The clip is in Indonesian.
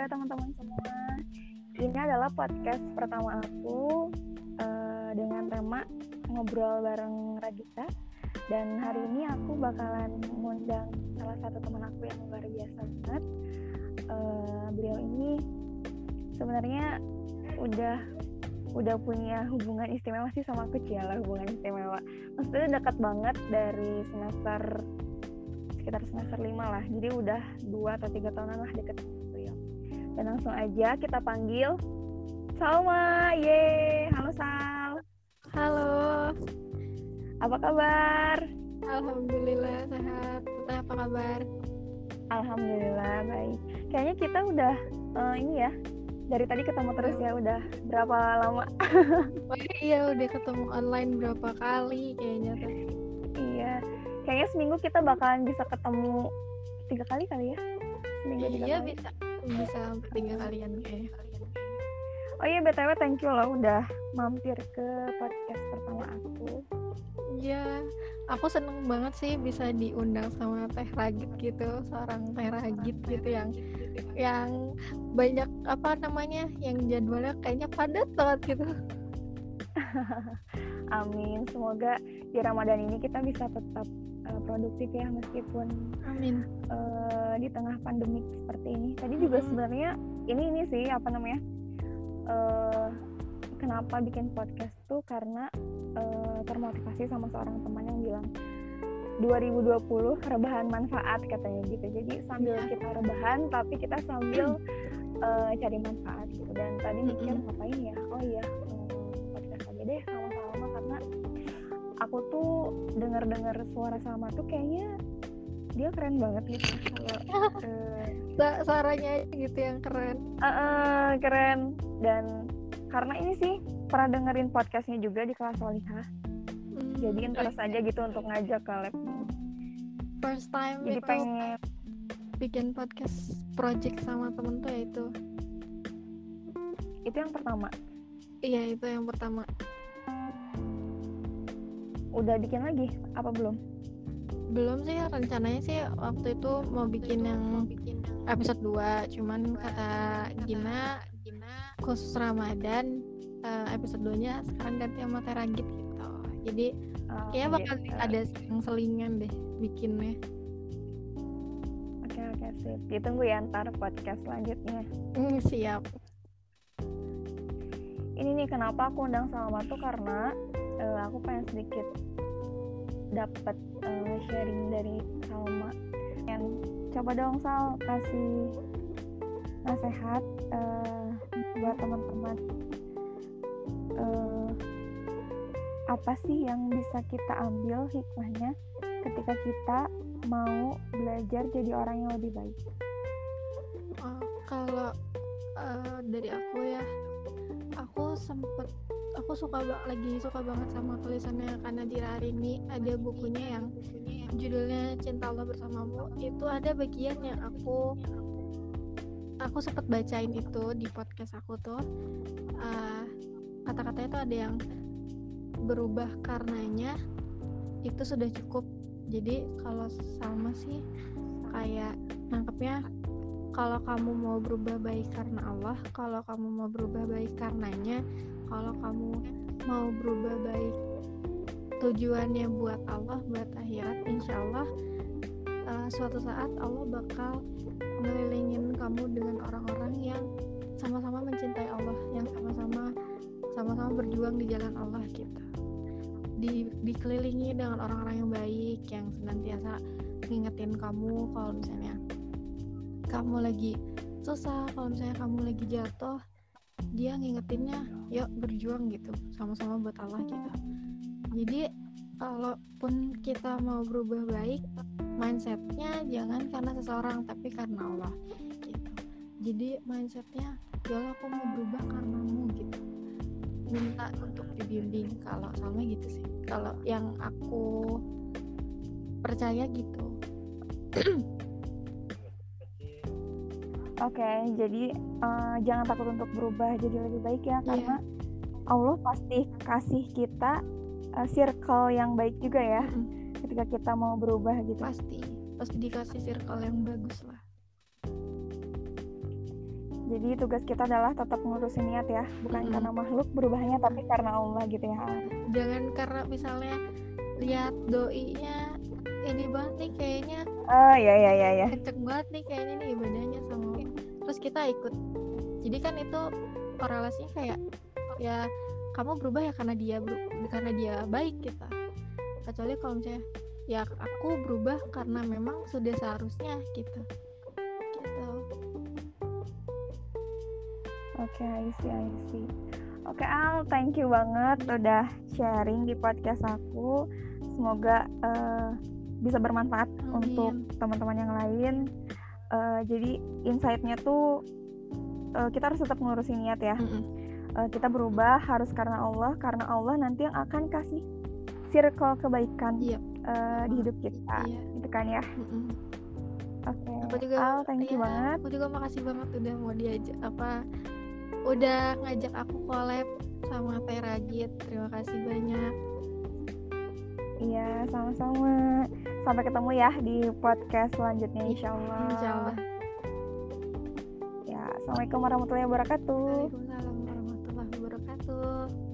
ya teman-teman semua? Ini adalah podcast pertama aku uh, dengan tema ngobrol bareng Radita. Dan hari ini aku bakalan mengundang salah satu teman aku yang luar biasa banget. Uh, beliau ini sebenarnya udah udah punya hubungan istimewa sih sama aku Ciala hubungan istimewa. Maksudnya dekat banget dari semester sekitar semester lima lah jadi udah dua atau tiga tahunan lah deket dan langsung aja kita panggil Salma. Ye halo Sal. Halo. Apa kabar? Alhamdulillah sehat. Teteh apa kabar? Alhamdulillah baik. Kayaknya kita udah uh, ini ya dari tadi ketemu terus ya udah berapa lama? Oh, iya udah ketemu online berapa kali kayaknya tuh. Iya. Kayaknya seminggu kita bakalan bisa ketemu tiga kali kali ya? Seminggu iya kali. bisa bisa tiga kalian kayaknya oh iya btw thank you loh udah mampir ke podcast pertama aku. Iya aku seneng banget sih bisa diundang sama Teh Ragit gitu seorang Teh Ragit gitu yang yang banyak apa namanya yang jadwalnya kayaknya padat banget gitu. Amin semoga di Ramadan ini kita bisa tetap uh, produktif ya meskipun amin. uh, di tengah pandemik seperti ini. Tadi juga hmm. sebenarnya ini ini sih apa namanya uh, kenapa bikin podcast tuh karena uh, termotivasi sama seorang teman yang bilang 2020 rebahan manfaat katanya gitu. Jadi sambil yeah. kita rebahan tapi kita sambil uh, cari manfaat gitu. Dan tadi mikir ngapain ya? Oh iya podcast aja deh sama-sama karena aku tuh dengar-dengar suara Salma tuh kayaknya dia keren banget gitu. Kalau uh, suaranya gitu yang keren. Uh, uh, keren. Dan karena ini sih pernah dengerin podcastnya juga di kelas Waliha hmm, jadi terus okay. aja gitu untuk ngajak ke lab first time jadi pengen bikin podcast project sama temen tuh ya itu. Itu yang pertama? Iya itu yang pertama. Udah bikin lagi apa belum belum sih rencananya sih waktu itu mau bikin yang episode 2 cuman kata Gina Gina khusus Ramadan uh, episode 2 nya sekarang ganti sama Teragit gitu. Jadi oh, kayaknya bakal ada yang selingan deh bikinnya. Oke oke sip. Ditunggu ya ntar podcast selanjutnya. Mm, siap. Ini nih kenapa aku undang Salma tuh karena uh, aku pengen sedikit dapat uh, sharing dari Salma. Yang coba dong Sal kasih nasihat uh, buat teman-teman. Uh, apa sih yang bisa kita ambil hikmahnya ketika kita mau belajar jadi orang yang lebih baik? Uh, kalau uh, dari aku ya aku sempet aku suka lagi suka banget sama tulisannya karena di hari ini ada bukunya yang judulnya Cinta Allah Bersamamu. Itu ada bagian yang aku aku sempat bacain itu di podcast aku tuh. Uh, kata-katanya tuh ada yang berubah karenanya itu sudah cukup. Jadi kalau sama sih kayak nangkepnya kalau kamu mau berubah baik karena Allah kalau kamu mau berubah baik karenanya kalau kamu mau berubah baik tujuannya buat Allah buat akhirat insya Allah uh, suatu saat Allah bakal ngelilingin kamu dengan orang-orang yang sama-sama mencintai Allah yang sama-sama sama-sama berjuang di jalan Allah gitu. Di, dikelilingi dengan orang-orang yang baik yang senantiasa ngingetin kamu kalau misalnya kamu lagi susah kalau misalnya kamu lagi jatuh dia ngingetinnya yuk berjuang gitu. Sama-sama buat Allah gitu. Jadi kalaupun kita mau berubah baik mindsetnya jangan karena seseorang tapi karena Allah gitu. Jadi mindsetnya ya aku mau berubah karenamu gitu. Minta untuk dibimbing kalau sama gitu sih. Kalau yang aku percaya gitu Oke, okay, jadi uh, jangan takut untuk berubah jadi lebih baik ya, yeah. karena Allah pasti kasih kita uh, circle yang baik juga ya, mm. ketika kita mau berubah gitu. Pasti, pasti dikasih circle yang bagus lah. jadi tugas kita adalah tetap ngurusin niat ya bukan Mm-mm. karena makhluk berubahnya tapi karena Allah gitu ya jangan karena misalnya lihat doinya ini banget nih kayaknya ah ya ya ya ya. Kenceng banget nih kayaknya nih ibadahnya sama terus kita ikut. Jadi kan itu korelasinya kayak ya kamu berubah ya karena dia karena dia baik kita. Kecuali kalau misalnya ya aku berubah karena memang sudah seharusnya gitu. Gitu. Oke, I see, I see. Oke, Al, thank you banget udah sharing di podcast aku. Semoga eh, bisa bermanfaat Amin. untuk teman-teman yang lain. Eh, jadi insight-nya tuh eh, kita harus tetap ngurusin niat ya. Mm-mm. Eh, kita berubah harus karena Allah, karena Allah nanti yang akan kasih circle kebaikan Iya. eh, di hidup kita, iya gitu kan ya. Mm-mm. Oke, aku juga Al, thank you iya, banget. aku juga makasih banget udah mau diajak apa udah ngajak aku collab sama Teh Ragit terima kasih banyak Iya, sama-sama. Sampai ketemu ya di podcast selanjutnya, insya Allah. Insya Allah Ya, assalamualaikum warahmatullahi wabarakatuh. Waalaikumsalam warahmatullahi wabarakatuh